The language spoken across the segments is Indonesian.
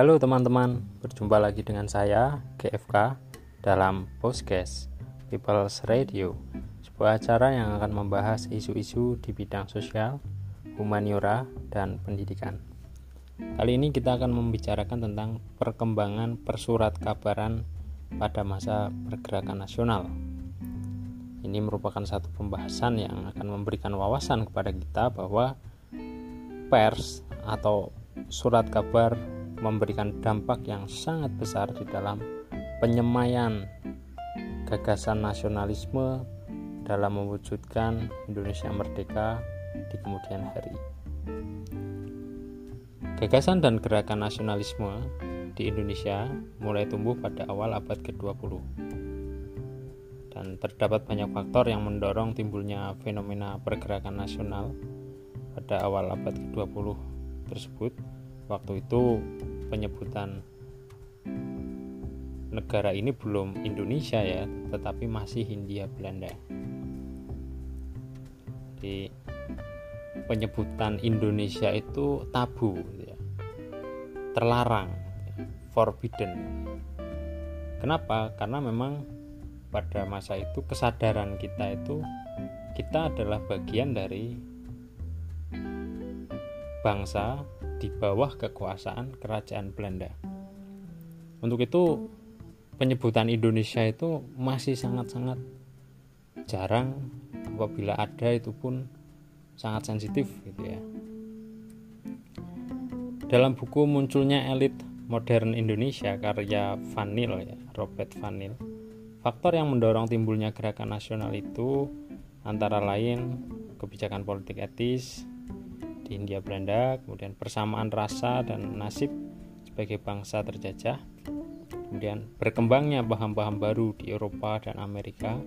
Halo teman-teman, berjumpa lagi dengan saya GFK dalam Postcast People's Radio, sebuah acara yang akan membahas isu-isu di bidang sosial, humaniora, dan pendidikan. Kali ini kita akan membicarakan tentang perkembangan persurat kabaran pada masa pergerakan nasional. Ini merupakan satu pembahasan yang akan memberikan wawasan kepada kita bahwa pers atau surat kabar memberikan dampak yang sangat besar di dalam penyemaian gagasan nasionalisme dalam mewujudkan Indonesia merdeka di kemudian hari. Gagasan dan gerakan nasionalisme di Indonesia mulai tumbuh pada awal abad ke-20. Dan terdapat banyak faktor yang mendorong timbulnya fenomena pergerakan nasional pada awal abad ke-20 tersebut waktu itu penyebutan negara ini belum Indonesia ya tetapi masih Hindia Belanda. Di penyebutan Indonesia itu tabu ya. terlarang forbidden. Kenapa? Karena memang pada masa itu kesadaran kita itu kita adalah bagian dari bangsa di bawah kekuasaan kerajaan Belanda. Untuk itu penyebutan Indonesia itu masih sangat-sangat jarang apabila ada itu pun sangat sensitif gitu ya. Dalam buku munculnya elit modern Indonesia karya Vanil ya, Robert Vanil. Faktor yang mendorong timbulnya gerakan nasional itu antara lain kebijakan politik etis, di India Belanda, kemudian persamaan rasa dan nasib sebagai bangsa terjajah, kemudian berkembangnya paham-paham baru di Eropa dan Amerika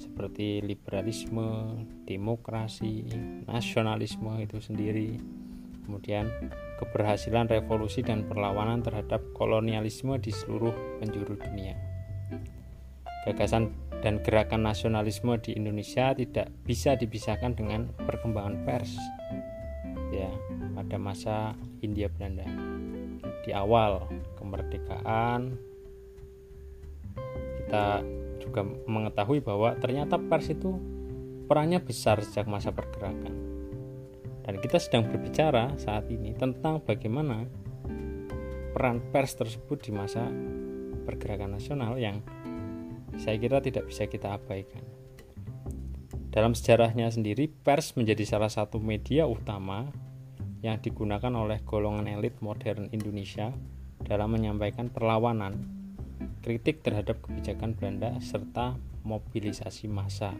seperti liberalisme, demokrasi, nasionalisme itu sendiri, kemudian keberhasilan revolusi dan perlawanan terhadap kolonialisme di seluruh penjuru dunia. Gagasan dan gerakan nasionalisme di Indonesia tidak bisa dipisahkan dengan perkembangan pers pada masa Hindia Belanda di awal kemerdekaan kita juga mengetahui bahwa ternyata pers itu perannya besar sejak masa pergerakan dan kita sedang berbicara saat ini tentang bagaimana peran pers tersebut di masa pergerakan nasional yang saya kira tidak bisa kita abaikan. Dalam sejarahnya sendiri, pers menjadi salah satu media utama yang digunakan oleh golongan elit modern Indonesia dalam menyampaikan perlawanan, kritik terhadap kebijakan Belanda, serta mobilisasi massa.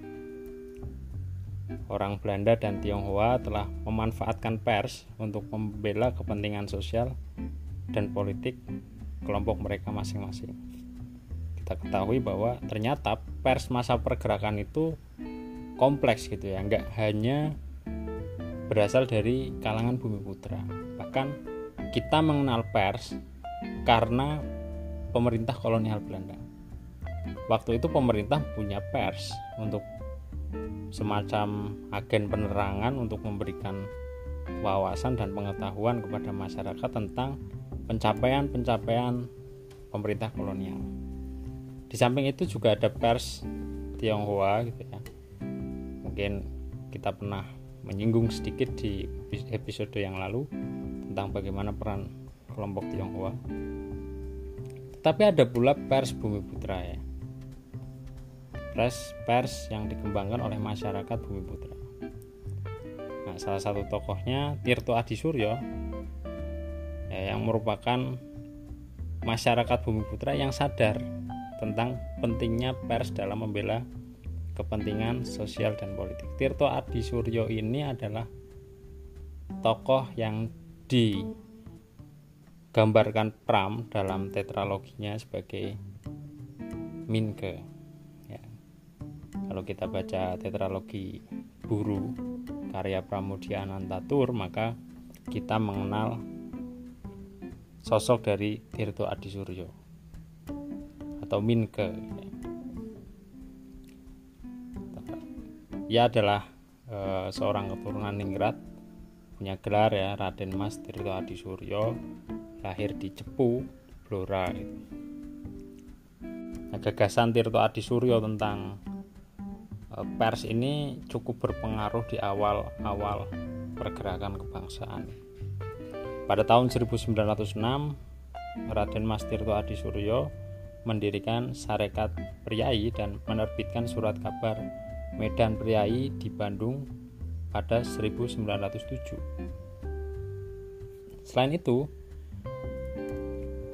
Orang Belanda dan Tionghoa telah memanfaatkan pers untuk membela kepentingan sosial dan politik kelompok mereka masing-masing. Kita ketahui bahwa ternyata pers masa pergerakan itu kompleks gitu ya nggak hanya berasal dari kalangan bumi putra. Bahkan kita mengenal pers karena pemerintah kolonial Belanda. Waktu itu pemerintah punya pers untuk semacam agen penerangan untuk memberikan wawasan dan pengetahuan kepada masyarakat tentang pencapaian-pencapaian pemerintah kolonial. Di samping itu juga ada pers Tionghoa gitu ya. Mungkin kita pernah menyinggung sedikit di episode yang lalu tentang bagaimana peran kelompok Tionghoa. Tapi ada pula pers Bumi Putra ya. Pers pers yang dikembangkan oleh masyarakat Bumi Putra. Nah, salah satu tokohnya Tirto Adi Suryo ya, yang merupakan masyarakat Bumi Putra yang sadar tentang pentingnya pers dalam membela kepentingan sosial dan politik. Tirto Adi Suryo ini adalah tokoh yang digambarkan Pram dalam tetraloginya sebagai Minke. Ya. Kalau kita baca tetralogi Buru karya Pramudia Anantatur maka kita mengenal sosok dari Tirto Adi Suryo atau Minke. Ya. Ia adalah e, seorang keturunan Ningrat punya gelar ya Raden Mas Tirto Adi Suryo lahir di Cepu, Blora. Gitu. Nah, gagasan Tirto Adi Suryo tentang uh, pers ini cukup berpengaruh di awal-awal pergerakan kebangsaan. Pada tahun 1906, Raden Mas Tirto Adi Suryo mendirikan Sarekat Priai dan menerbitkan surat kabar Medan Priai di Bandung pada 1907. Selain itu,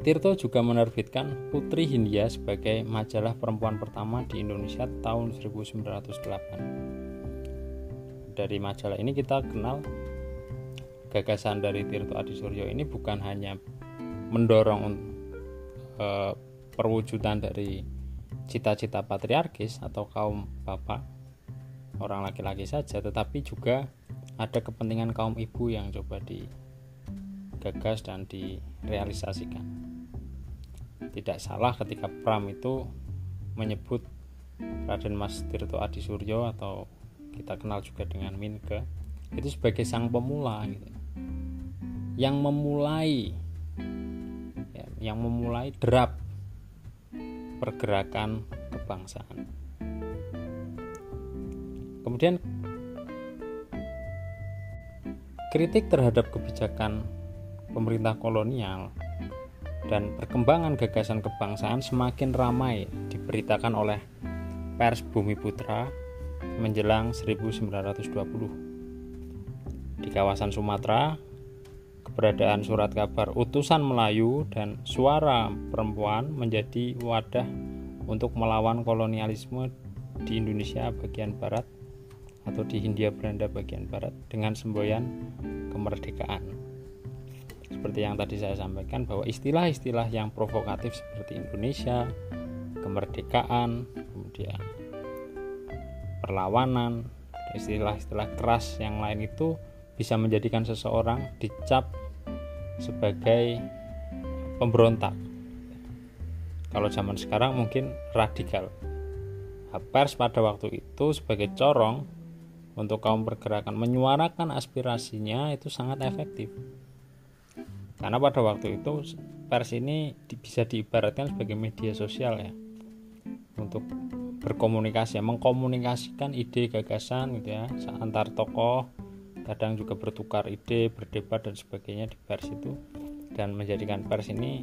Tirto juga menerbitkan Putri Hindia sebagai majalah perempuan pertama di Indonesia tahun 1908. Dari majalah ini kita kenal gagasan dari Tirto Adi Suryo ini bukan hanya mendorong uh, perwujudan dari cita-cita patriarkis atau kaum bapak orang laki-laki saja tetapi juga ada kepentingan kaum ibu yang coba digagas dan direalisasikan tidak salah ketika Pram itu menyebut Raden Mas Tirto Adi Suryo atau kita kenal juga dengan Minke itu sebagai sang pemula gitu. yang memulai ya, yang memulai derap pergerakan kebangsaan. Kemudian kritik terhadap kebijakan pemerintah kolonial dan perkembangan gagasan kebangsaan semakin ramai diberitakan oleh pers Bumi Putra menjelang 1920. Di kawasan Sumatera, Keberadaan surat kabar utusan Melayu dan suara perempuan menjadi wadah untuk melawan kolonialisme di Indonesia bagian barat atau di Hindia Belanda bagian barat dengan semboyan kemerdekaan. Seperti yang tadi saya sampaikan bahwa istilah-istilah yang provokatif seperti Indonesia, kemerdekaan, kemudian perlawanan, istilah-istilah keras yang lain itu bisa menjadikan seseorang dicap sebagai pemberontak. Kalau zaman sekarang mungkin radikal. Pers pada waktu itu sebagai corong untuk kaum pergerakan. Menyuarakan aspirasinya itu sangat efektif. Karena pada waktu itu pers ini bisa diibaratkan sebagai media sosial ya. Untuk berkomunikasi, mengkomunikasikan ide gagasan gitu ya antar tokoh kadang juga bertukar ide berdebat dan sebagainya di pers itu. Dan menjadikan pers ini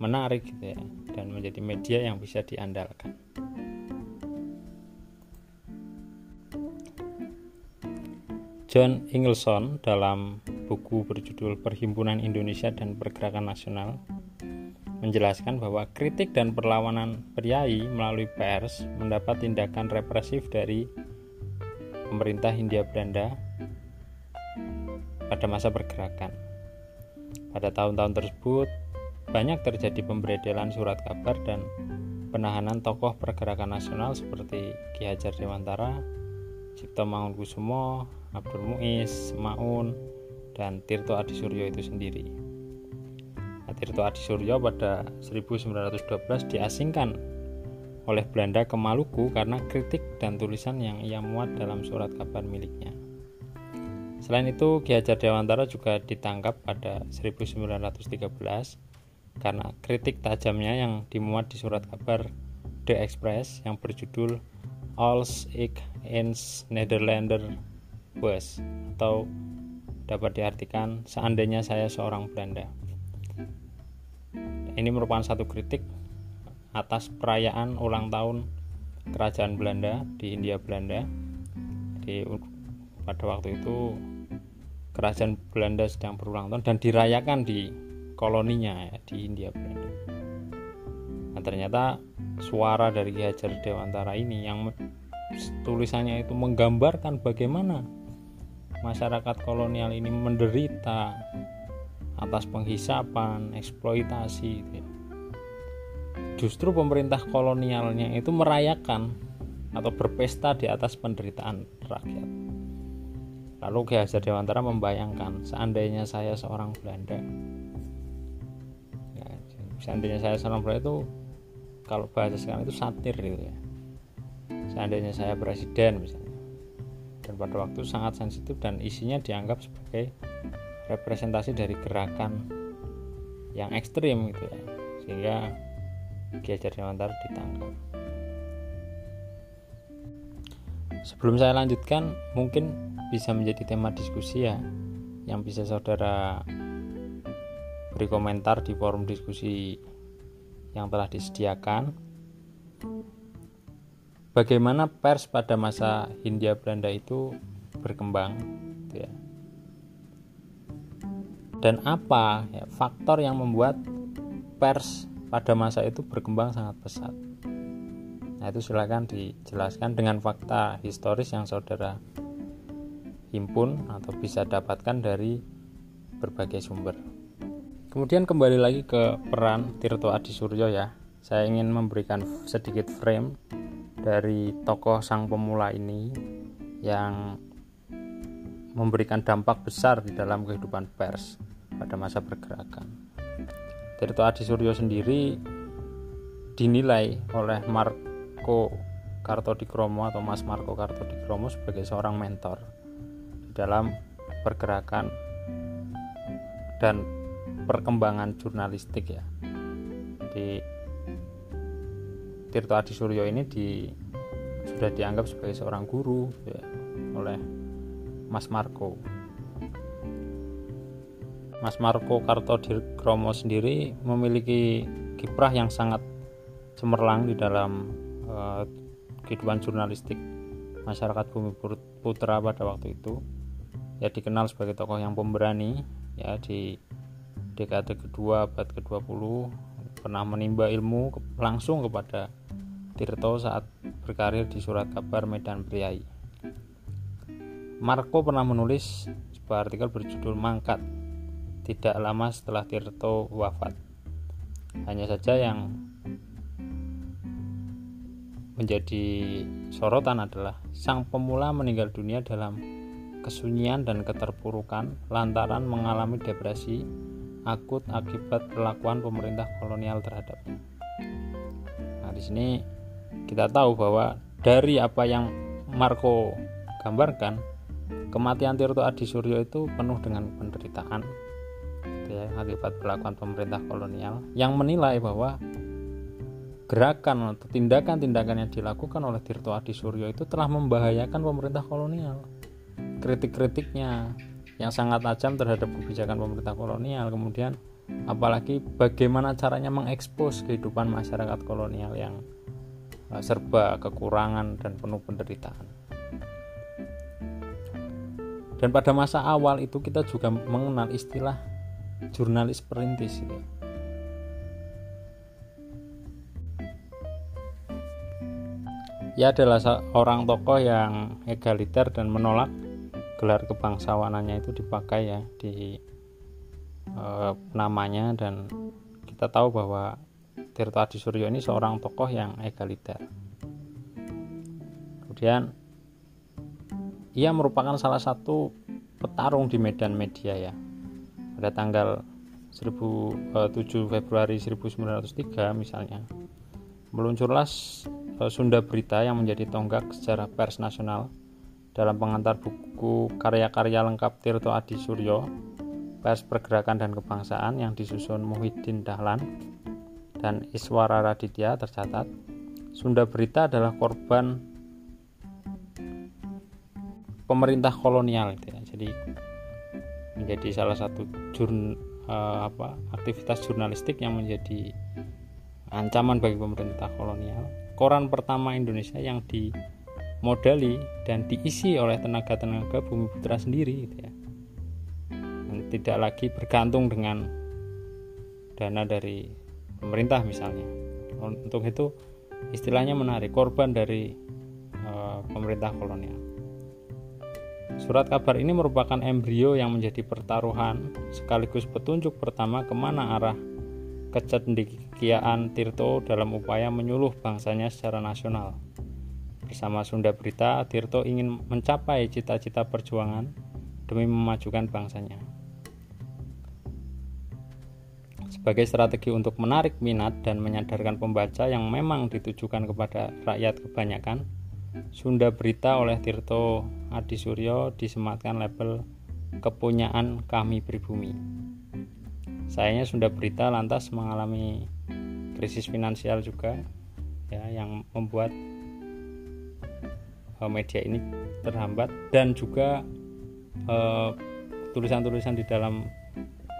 menarik gitu ya dan menjadi media yang bisa diandalkan John Ingleson dalam buku berjudul Perhimpunan Indonesia dan Pergerakan Nasional menjelaskan bahwa kritik dan perlawanan priai melalui pers mendapat tindakan represif dari pemerintah Hindia Belanda pada masa pergerakan. Pada tahun-tahun tersebut, banyak terjadi pemberedelan surat kabar dan penahanan tokoh pergerakan nasional seperti Ki Hajar Dewantara, Cipto Mangunkusumo, Abdul Muiz, Maun, dan Tirto Adi Suryo itu sendiri. Nah, Tirto Adi Suryo pada 1912 diasingkan oleh Belanda ke Maluku karena kritik dan tulisan yang ia muat dalam surat kabar miliknya. Selain itu, Ki Hajar Dewantara juga ditangkap pada 1913 karena kritik tajamnya yang dimuat di surat kabar The Express yang berjudul Als ik eens Nederlander was atau dapat diartikan seandainya saya seorang Belanda. Ini merupakan satu kritik atas perayaan ulang tahun kerajaan Belanda di Hindia Belanda. Jadi pada waktu itu kerajaan Belanda sedang berulang tahun dan dirayakan di koloninya ya, di Hindia Belanda. Nah, ternyata suara dari Ki Hajar Dewantara ini yang tulisannya itu menggambarkan bagaimana masyarakat kolonial ini menderita atas penghisapan, eksploitasi gitu ya justru pemerintah kolonialnya itu merayakan atau berpesta di atas penderitaan rakyat. Lalu Ki Hajar Dewantara membayangkan seandainya saya seorang Belanda, ya, seandainya saya seorang Belanda itu kalau bahasa sekarang itu satir gitu ya. Seandainya saya presiden misalnya, dan pada waktu sangat sensitif dan isinya dianggap sebagai representasi dari gerakan yang ekstrim gitu ya. Sehingga Ki Hajar Dewantara ditangkap. Sebelum saya lanjutkan mungkin bisa menjadi tema diskusi ya yang bisa saudara beri komentar di forum diskusi yang telah disediakan. Bagaimana pers pada masa Hindia Belanda itu berkembang gitu ya. dan apa ya, faktor yang membuat pers pada masa itu berkembang sangat pesat? Nah itu silakan dijelaskan dengan fakta historis yang saudara himpun atau bisa dapatkan dari berbagai sumber kemudian kembali lagi ke peran Tirto Adi Suryo ya saya ingin memberikan sedikit frame dari tokoh sang pemula ini yang memberikan dampak besar di dalam kehidupan pers pada masa pergerakan. Tirto Adi Suryo sendiri dinilai oleh Marco Kartodikromo atau Mas Marco Kartodikromo sebagai seorang mentor di dalam pergerakan dan perkembangan jurnalistik ya. Di Tirto Adi Suryo ini di, sudah dianggap sebagai seorang guru ya, oleh Mas Marco. Mas Marco Kartodikromo sendiri memiliki kiprah yang sangat cemerlang di dalam uh, kehidupan jurnalistik masyarakat Bumi Putra pada waktu itu. Ya dikenal sebagai tokoh yang pemberani ya di dekade kedua abad ke-20 pernah menimba ilmu langsung kepada Tirto saat berkarir di surat kabar Medan Priai. Marco pernah menulis sebuah artikel berjudul Mangkat tidak lama setelah Tirto wafat. Hanya saja yang menjadi sorotan adalah sang pemula meninggal dunia dalam kesunyian dan keterpurukan lantaran mengalami depresi akut akibat perlakuan pemerintah kolonial terhadapnya. Nah, di sini kita tahu bahwa dari apa yang Marco gambarkan kematian Tirto Adi Suryo itu penuh dengan penderitaan ya, akibat perlakuan pemerintah kolonial yang menilai bahwa gerakan atau tindakan-tindakan yang dilakukan oleh Tirto Adi Suryo itu telah membahayakan pemerintah kolonial kritik-kritiknya yang sangat tajam terhadap kebijakan pemerintah kolonial kemudian apalagi bagaimana caranya mengekspos kehidupan masyarakat kolonial yang Eh, serba kekurangan dan penuh penderitaan. Dan pada masa awal itu kita juga mengenal istilah jurnalis perintis. Ia adalah seorang tokoh yang egaliter dan menolak gelar kebangsawanannya itu dipakai ya di e, namanya dan kita tahu bahwa Tirto Adi Suryo ini seorang tokoh yang egaliter. Kemudian ia merupakan salah satu petarung di medan media ya. Pada tanggal 7 eh, Februari 1903 misalnya meluncurlah eh, Sunda Berita yang menjadi tonggak sejarah pers nasional dalam pengantar buku karya-karya lengkap Tirto Adi Suryo Pers Pergerakan dan Kebangsaan yang disusun Muhyiddin Dahlan dan Iswara Raditya tercatat Sunda Berita adalah korban pemerintah kolonial gitu ya. jadi menjadi salah satu jurn, uh, apa, aktivitas jurnalistik yang menjadi ancaman bagi pemerintah kolonial koran pertama Indonesia yang dimodali dan diisi oleh tenaga-tenaga bumi putra sendiri gitu ya. Dan tidak lagi bergantung dengan dana dari pemerintah misalnya. Untuk itu istilahnya menarik korban dari uh, pemerintah kolonial. Surat kabar ini merupakan embrio yang menjadi pertaruhan sekaligus petunjuk pertama ke mana arah kecendikiaan Tirto dalam upaya menyuluh bangsanya secara nasional bersama Sunda Berita Tirto ingin mencapai cita-cita perjuangan demi memajukan bangsanya sebagai strategi untuk menarik minat dan menyadarkan pembaca yang memang ditujukan kepada rakyat kebanyakan, Sunda Berita oleh Tirto Adi Suryo disematkan label kepunyaan kami pribumi. sayangnya Sunda Berita lantas mengalami krisis finansial juga ya yang membuat media ini terhambat dan juga tulisan tulisan-tulisan di dalam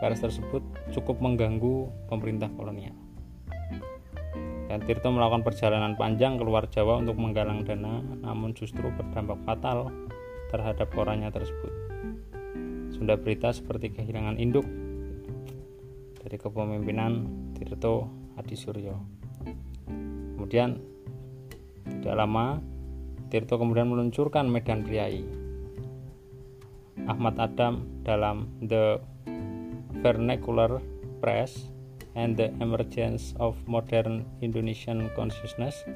pers tersebut cukup mengganggu pemerintah kolonial. Dan Tirto melakukan perjalanan panjang keluar Jawa untuk menggalang dana, namun justru berdampak fatal terhadap korannya tersebut. Sunda Berita seperti kehilangan induk dari kepemimpinan Tirto Adi Suryo. Kemudian tidak lama Tirto kemudian meluncurkan Medan Priai. Ahmad Adam dalam The Vernacular Press and the Emergence of Modern Indonesian Consciousness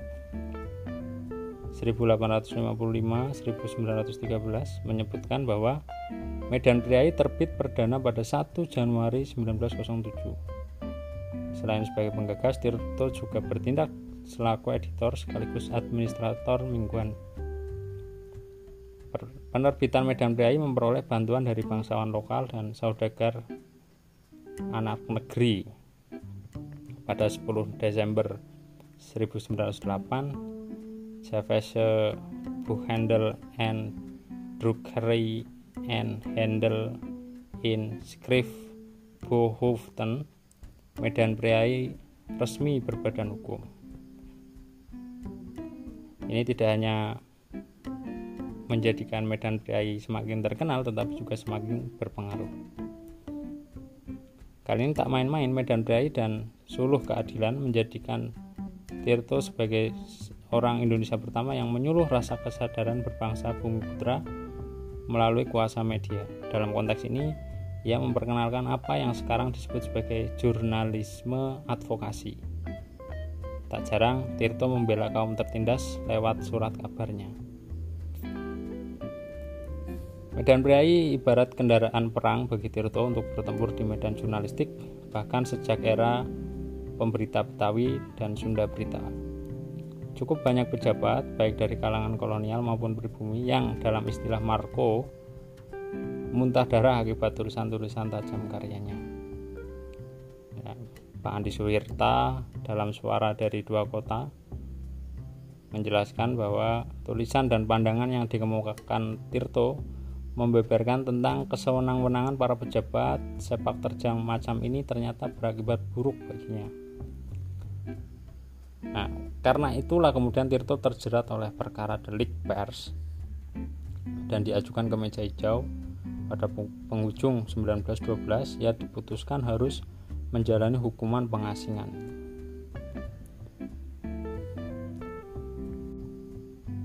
1855-1913 menyebutkan bahwa Medan Priai terbit perdana pada 1 Januari 1907. Selain sebagai penggagas, Tirto juga bertindak selaku editor sekaligus administrator mingguan. Penerbitan Medan Priai memperoleh bantuan dari bangsawan lokal dan saudagar anak negeri pada 10 Desember 1908 Javese Buchandel and Drukkerij and Handel in Skrif Bohoeften Medan Priai resmi berbadan hukum ini tidak hanya menjadikan Medan Priai semakin terkenal tetapi juga semakin berpengaruh Kali ini tak main-main Medan Priai dan Suluh Keadilan menjadikan Tirto sebagai orang Indonesia pertama yang menyuluh rasa kesadaran berbangsa Bumi Putra melalui kuasa media. Dalam konteks ini, ia memperkenalkan apa yang sekarang disebut sebagai jurnalisme advokasi. Tak jarang, Tirto membela kaum tertindas lewat surat kabarnya. Medan Priai ibarat kendaraan perang bagi Tirto untuk bertempur di medan jurnalistik, bahkan sejak era pemberita Betawi dan Sunda Berita. Cukup banyak pejabat, baik dari kalangan kolonial maupun pribumi, yang dalam istilah Marco muntah darah akibat tulisan-tulisan tajam karyanya. Pak Andi Suwirta dalam suara dari dua kota menjelaskan bahwa tulisan dan pandangan yang dikemukakan Tirto membeberkan tentang kesewenang-wenangan para pejabat sepak terjang macam ini ternyata berakibat buruk baginya. Nah, karena itulah kemudian Tirto terjerat oleh perkara delik pers dan diajukan ke meja hijau pada penghujung 1912 ia diputuskan harus menjalani hukuman pengasingan.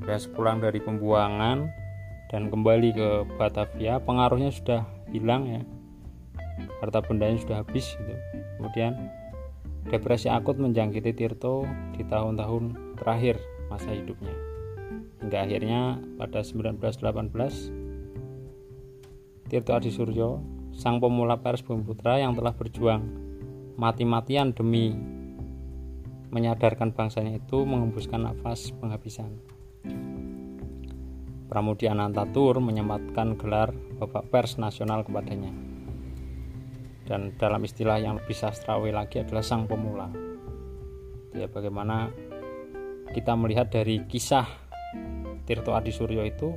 Ya, sepulang dari pembuangan, dan kembali ke Batavia pengaruhnya sudah hilang ya. Harta bendanya sudah habis gitu. Kemudian depresi akut menjangkiti Tirto di tahun-tahun terakhir masa hidupnya. Hingga akhirnya pada 1918 Tirto Adi Suryo sang pemula pers Bumi Putra yang telah berjuang mati-matian demi menyadarkan bangsanya itu mengembuskan nafas penghabisan Pramudia Anantatur menyempatkan gelar Bapak Pers Nasional kepadanya. Dan dalam istilah yang lebih sastrawi lagi adalah sang pemula. Ya bagaimana kita melihat dari kisah Tirto Adi Suryo itu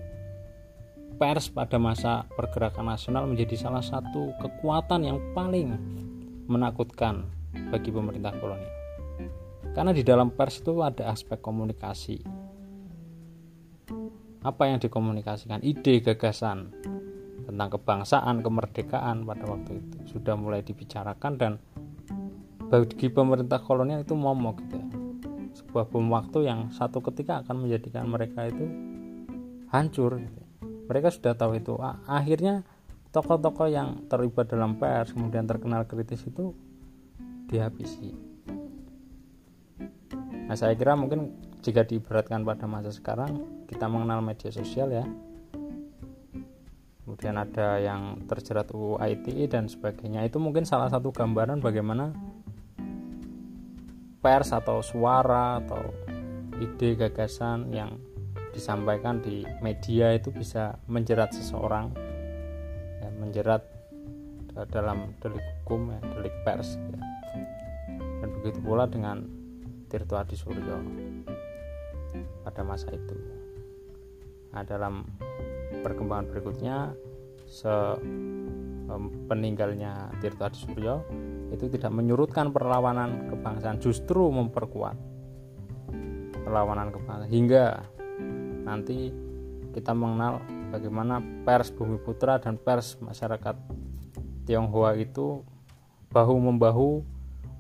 pers pada masa pergerakan nasional menjadi salah satu kekuatan yang paling menakutkan bagi pemerintah kolonial. Karena di dalam pers itu ada aspek komunikasi, apa yang dikomunikasikan ide gagasan tentang kebangsaan kemerdekaan pada waktu itu sudah mulai dibicarakan dan bagi pemerintah kolonial itu momok gitu ya sebuah bom waktu yang satu ketika akan menjadikan mereka itu hancur gitu. mereka sudah tahu itu akhirnya tokoh-tokoh yang terlibat dalam pers kemudian terkenal kritis itu dihabisi. Nah saya kira mungkin jika diibaratkan pada masa sekarang kita mengenal media sosial ya. Kemudian ada yang terjerat UU ITE dan sebagainya. Itu mungkin salah satu gambaran bagaimana pers atau suara atau ide gagasan yang disampaikan di media itu bisa menjerat seseorang menjerat dalam delik hukum ya, delik pers ya. dan begitu pula dengan Tirto Adi Suryo pada masa itu nah dalam perkembangan berikutnya se peninggalnya Tirto Adi Suryo itu tidak menyurutkan perlawanan kebangsaan justru memperkuat perlawanan kebangsaan hingga nanti kita mengenal bagaimana pers Bumi Putra dan pers masyarakat Tionghoa itu bahu membahu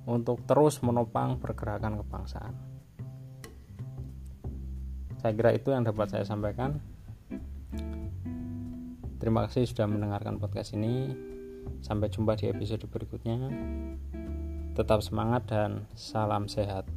untuk terus menopang pergerakan kebangsaan. Saya kira itu yang dapat saya sampaikan. Terima kasih sudah mendengarkan podcast ini. Sampai jumpa di episode berikutnya. Tetap semangat dan salam sehat.